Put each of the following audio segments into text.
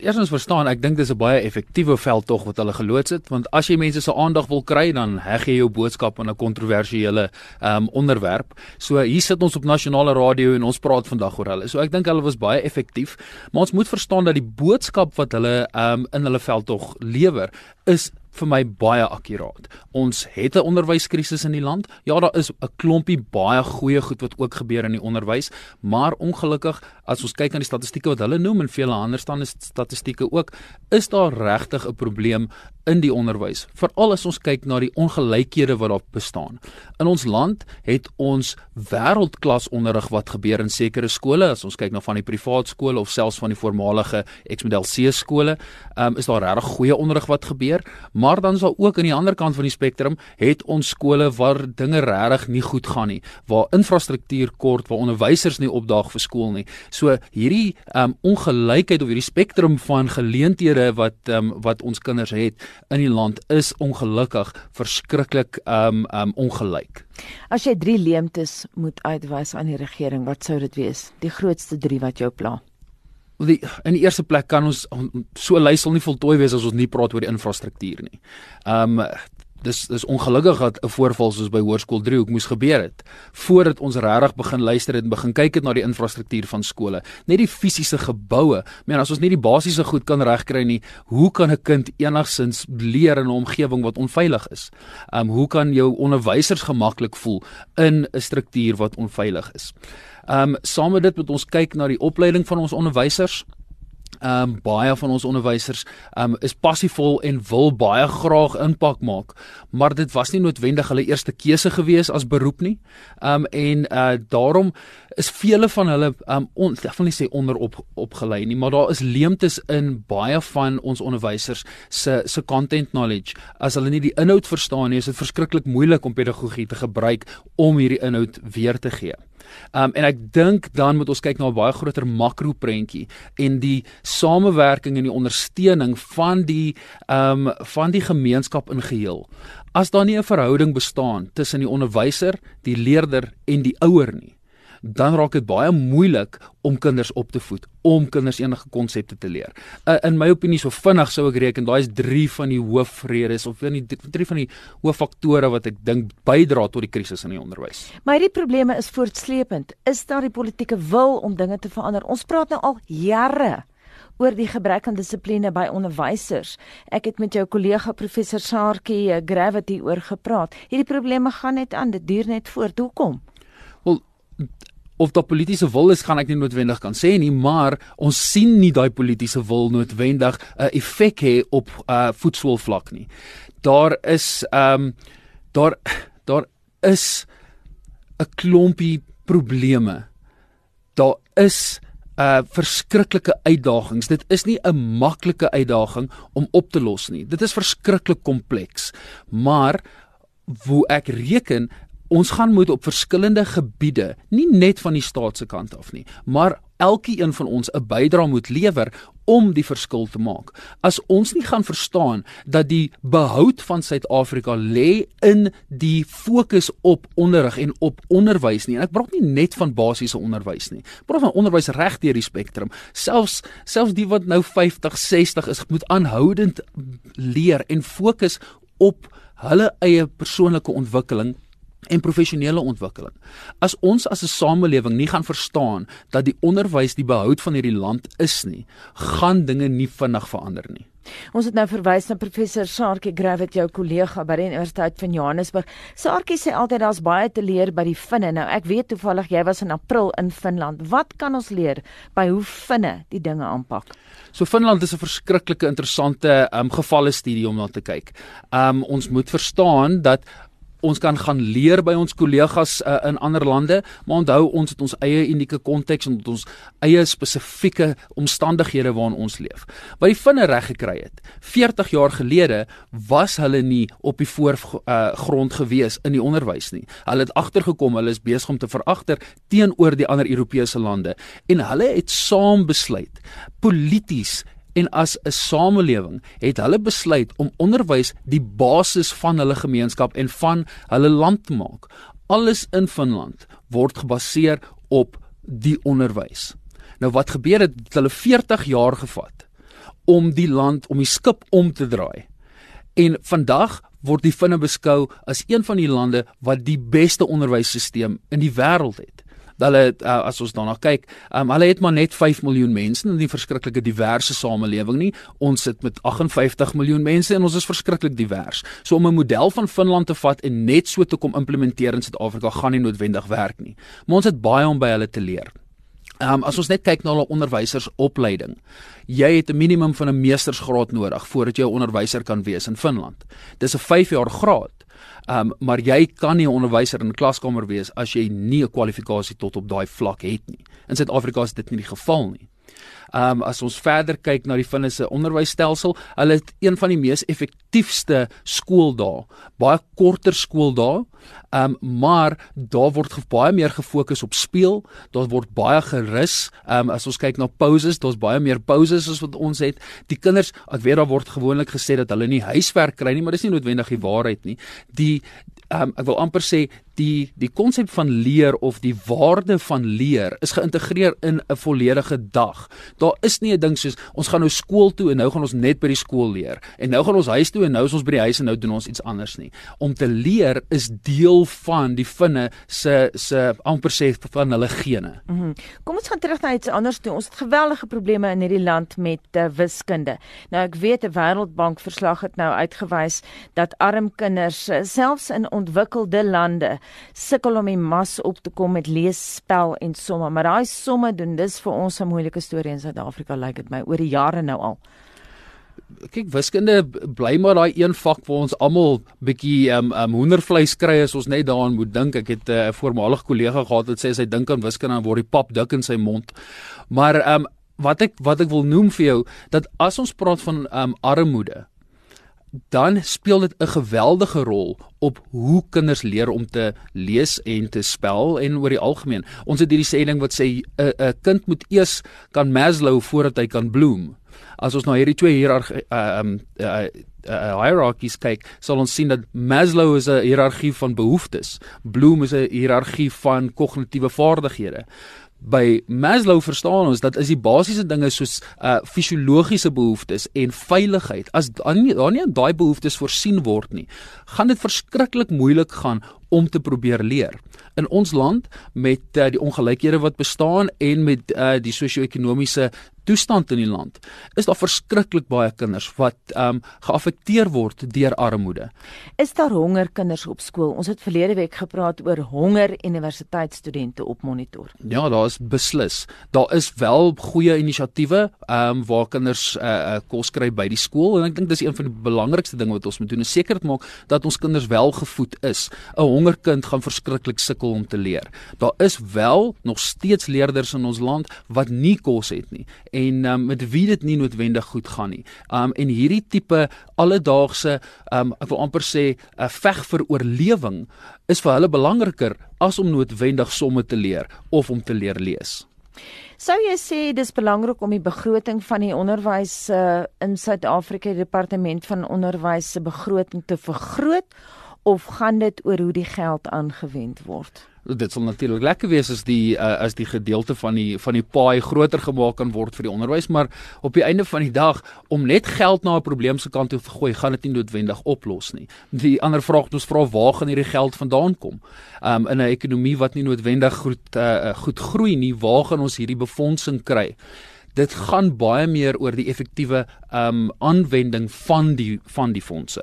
Eerstens verstaan, ek dink dis 'n baie effektiewe veldtog wat hulle geloods het, want as jy mense se aandag wil kry, dan heg jy jou boodskap aan 'n kontroversiële um onderwerp. So hier sit ons op nasionale radio en ons praat vandag oor hulle. So ek dink hulle was baie effektief, maar ons moet verstaan dat die boodskap wat hulle um in hulle veldtog lewer is vir my baie akkuraat. Ons het 'n onderwyskrisis in die land. Ja, daar is 'n klompie baie goeie goed wat ook gebeur in die onderwys, maar ongelukkig as ons kyk na die statistieke wat hulle noem en vele ander staan is statistieke ook, is daar regtig 'n probleem in die onderwys. Veral as ons kyk na die ongelykhede wat daar bestaan. In ons land het ons wêreldklas onderrig wat gebeur in sekere skole. As ons kyk na van die privaat skole of selfs van die voormalige X-model C skole, um, is daar regtig goeie onderrig wat gebeur. Maar dan is daar ook aan die ander kant van die spektrum het ons skole waar dinge regtig nie goed gaan nie, waar infrastruktuur kort, waar onderwysers nie opdaag vir skool nie. So hierdie um ongelykheid of hierdie spektrum van geleenthede wat um wat ons kinders het in die land is ongelukkig verskriklik um um ongelyk. As jy drie leemtes moet uitwys aan die regering, wat sou dit wees? Die grootste 3 wat jou pla? Die, in die eerste plek kan ons so lys sal nie voltooi wees as ons nie praat oor die infrastruktuur nie. Um dis dis ongelukkig dat 'n voorval soos by Hoërskool Driehoek moes gebeur het voordat ons regtig begin luister en begin kyk het na die infrastruktuur van skole. Net die fisiese geboue. Men as ons nie die basiese goed kan regkry nie hoe kan 'n kind enigsins leer in 'n omgewing wat onveilig is? Um hoe kan jou onderwysers gemaklik voel in 'n struktuur wat onveilig is? Um saam met dit moet ons kyk na die opleiding van ons onderwysers Ehm um, baie van ons onderwysers ehm um, is passievol en wil baie graag impak maak, maar dit was nie noodwendig hulle eerste keuse gewees as beroep nie. Ehm um, en uh daarom is vele van hulle ehm um, ek wil nie sê onderop opgelei nie, maar daar is leemtes in baie van ons onderwysers se se content knowledge. As hulle nie die inhoud verstaan nie, is dit verskriklik moeilik om pedagogie te gebruik om hierdie inhoud weer te gee. Um en ek dink dan moet ons kyk na 'n baie groter makro prentjie en die samewerking en die ondersteuning van die um van die gemeenskap in geheel. As daar nie 'n verhouding bestaan tussen die onderwyser, die leerder en die ouer nie, dan raak dit baie moeilik om kinders op te voed, om kinders enige konsepte te leer. Uh, in my opinie so vinnig sou ek reken daai is 3 van die hoofredes of van die 3 van die hooffaktore wat ek dink bydra tot die krisis in die onderwys. Maar hierdie probleme is voortsleepend. Is daar die politieke wil om dinge te verander? Ons praat nou al jare oor die gebrek aan dissipline by onderwysers. Ek het met jou kollega professor Saartjie eh, Gravity oor gepraat. Hierdie probleme gaan net aan, dit duur net voort. Hoekom? Wel of daar politieke wil is, gaan ek nie noodwendig kan sê nie, maar ons sien nie daai politieke wil noodwendig 'n uh, effek hê op uh voetsoolvlak nie. Daar is ehm um, daar daar is 'n klompie probleme. Daar is 'n uh, verskriklike uitdagings. Dit is nie 'n maklike uitdaging om op te los nie. Dit is verskriklik kompleks. Maar hoe ek reken ons gaan moet op verskillende gebiede, nie net van die staat se kant af nie, maar elkeen van ons 'n bydrae moet lewer om die verskil te maak. As ons nie gaan verstaan dat die behoud van Suid-Afrika lê in die fokus op onderrig en op onderwys nie. En ek praat nie net van basiese onderwys nie. Ek praat van onderwys reg deur die spektrum. Selfs selfs die wat nou 50, 60 is, moet aanhoudend leer en fokus op hulle eie persoonlike ontwikkeling en professionele ontwikkeling. As ons as 'n samelewing nie gaan verstaan dat die onderwys die behoud van hierdie land is nie, gaan dinge nie vinnig verander nie. Ons het nou verwys na professor Saartjie Gravett, jou kollega by die Universiteit van Johannesburg. Saartjie sê altyd daar's baie te leer by die Finne. Nou ek weet toevallig jy was in April in Finland. Wat kan ons leer by hoe Finne die dinge aanpak? So Finland is 'n verskriklike interessante um, gevalle studie om na te kyk. Um ons moet verstaan dat ons kan gaan leer by ons kollegas uh, in ander lande, maar onthou ons het ons eie unieke konteks en ons eie spesifieke omstandighede waarin ons leef. Wat die vinne reg gekry het, 40 jaar gelede was hulle nie op die voorgrond uh, gewees in die onderwys nie. Hulle het agtergekom, hulle is besig om te veragter teenoor die ander Europese lande en hulle het saam besluit polities en as 'n samelewing het hulle besluit om onderwys die basis van hulle gemeenskap en van hulle land te maak. Alles in Finland word gebaseer op die onderwys. Nou wat gebeur het, het hulle 40 jaar gevat om die land om die skip om te draai. En vandag word die Finne beskou as een van die lande wat die beste onderwysstelsel in die wêreld het hulle uh, as ons daarna kyk, um, hulle het maar net 5 miljoen mense in 'n verskriklike diverse samelewing nie. Ons sit met 58 miljoen mense en ons is verskriklik divers. So om 'n model van Finland te vat en net so te kom implementeer in Suid-Afrika gaan nie noodwendig werk nie. Maar ons het baie om by hulle te leer. Ehm um, as ons net kyk na hulle onderwysersopleiding. Jy het 'n minimum van 'n meestersgraad nodig voordat jy 'n onderwyser kan wees in Finland. Dis 'n 5 jaar graad. Ehm um, maar jy kan nie 'n onderwyser in 'n klaskamer wees as jy nie 'n kwalifikasie tot op daai vlak het nie. In Suid-Afrika is dit nie die geval nie. Ehm um, as ons verder kyk na die Finse onderwysstelsel, hulle het een van die mees effektiefste skooldae, baie korter skooldae. Ehm um, maar daar word baie meer gefokus op speel, daar word baie gerus. Ehm um, as ons kyk na pauses, daar's baie meer pauses as wat ons het. Die kinders, ek weet daar word gewoonlik gesê dat hulle nie huiswerk kry nie, maar dis nie noodwendig die waarheid nie. Die ehm um, ek wil amper sê die die konsep van leer of die waarde van leer is geïntegreer in 'n volledige dag. Daar is nie 'n ding soos ons gaan nou skool toe en nou gaan ons net by die skool leer en nou gaan ons huis toe en nou is ons by die huis en nou doen ons iets anders nie. Om te leer is deel van die finne se se amper sê van hulle gene. Mm -hmm. Kom ons gaan terug na iets anders toe. Ons het geweldige probleme in hierdie land met uh, wiskunde. Nou ek weet 'n Wêreldbank verslag het nou uitgewys dat arm kinders uh, selfs in ontwikkelde lande sukkel om die mas op te kom met lees, spel en somme, maar daai somme doen dis vir ons 'n moeilike storie in Suid-Afrika lyk like dit my oor die jare nou al. Kyk, wiskunde bly maar daai een vak waar ons almal bietjie um um hoendervleis kry as ons net daaraan moet dink. Ek het eh, 'n uh, voormalige kollega gehad wat sê sy dink aan wiskunde en word die pap dik in sy mond. Maar um wat ek wat ek wil noem vir jou dat as ons praat van um armoede dan speel dit 'n geweldige rol op hoe kinders leer om te lees en te spel en oor die algemeen. Ons het hierdie sê ding wat sê 'n 'n kind moet eers kan Maslow voordat hy kan bloem. As ons na hierdie twee hiërargie uh, um uh, uh, hierarchies kyk, sal ons sien dat Maslow is 'n hiërargie van behoeftes. Bloom is 'n hiërargie van kognitiewe vaardighede by Maslow verstaan ons dat is die basiese dinge soos uh fisiologiese behoeftes en veiligheid. As daar nie daar nie aan daai behoeftes voorsien word nie gaan dit verskriklik moeilik gaan om te probeer leer in ons land met uh, die ongelykhede wat bestaan en met uh, die sosio-ekonomiese toestand in die land is daar verskriklik baie kinders wat ehm um, geaffekteer word deur armoede. Is daar honger kinders op skool? Ons het verlede week gepraat oor honger universiteitsstudente op monitor. Ja, daar is beslis. Daar is wel goeie inisiatiewe ehm um, waar kinders uh, uh, kos kry by die skool en ek dink dis een van die belangrikste dinge wat ons moet doen, is seker te maak dat ons kinders wel gevoed is. 'n Hongerkind gaan verskriklik sukkel om te leer. Daar is wel nog steeds leerders in ons land wat nie kos het nie en um, met wie dit nie noodwendig goed gaan nie. Um en hierdie tipe alledaagse um ek wil amper sê 'n uh, veg vir oorlewing is vir hulle belangriker as om noodwendig somme te leer of om te leer lees. Sou jy sê dis belangrik om die begroting van die onderwys uh, in Suid-Afrika, die departement van onderwys se begroting te vergroot of gaan dit oor hoe die geld aangewend word? dit sal natuurlik lekker wees as die uh, as die gedeelte van die van die paai groter gemaak kan word vir die onderwys maar op die einde van die dag om net geld na 'n probleem se kant toe te gooi gaan dit nie noodwendig oplos nie. Die ander vraag wat ons vra waar gaan hierdie geld vandaan kom? Um in 'n ekonomie wat nie noodwendig goed uh, goed groei nie, waar gaan ons hierdie befondsing kry? Dit gaan baie meer oor die effektiewe um aanwending van die van die fondse.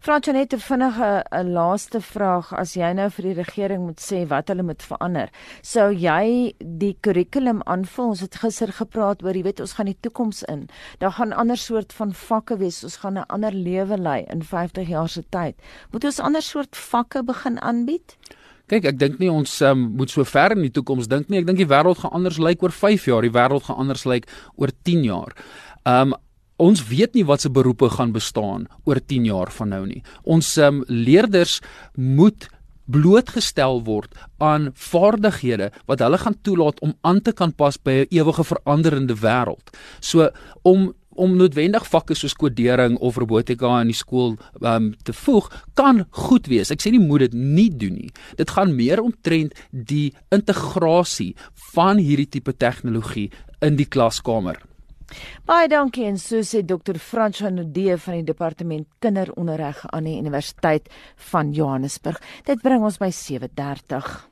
Fransonet 'n vinnige 'n laaste vraag as jy nou vir die regering moet sê wat hulle moet verander. Sou jy die kurrikulum aanvul? Ons het gister gepraat oor, jy weet, ons gaan die toekoms in. Daar gaan ander soort van vakke wees. Ons gaan 'n ander lewe lei in 50 jaar se tyd. Moet ons ander soort vakke begin aanbied? Kyk, ek dink nie ons um, moet so ver in die toekoms dink nie. Ek dink die wêreld gaan anders lyk oor 5 jaar. Die wêreld gaan anders lyk oor 10 jaar. Um Ons weet nie wat se beroepe gaan bestaan oor 10 jaar van nou nie. Ons um, leerders moet blootgestel word aan vaardighede wat hulle gaan toelaat om aan te kan pas by 'n ewige veranderende wêreld. So om om noodwendig vakke soos kodering of robotika in die skool um, te voeg kan goed wees. Ek sê nie moet dit nie doen nie. Dit gaan meer omtrent die integrasie van hierdie tipe tegnologie in die klaskamer. Baie dankie en so sê Dr. Frans van Nodee van die departement kinderonderrig aan die Universiteit van Johannesburg. Dit bring ons by 7:30.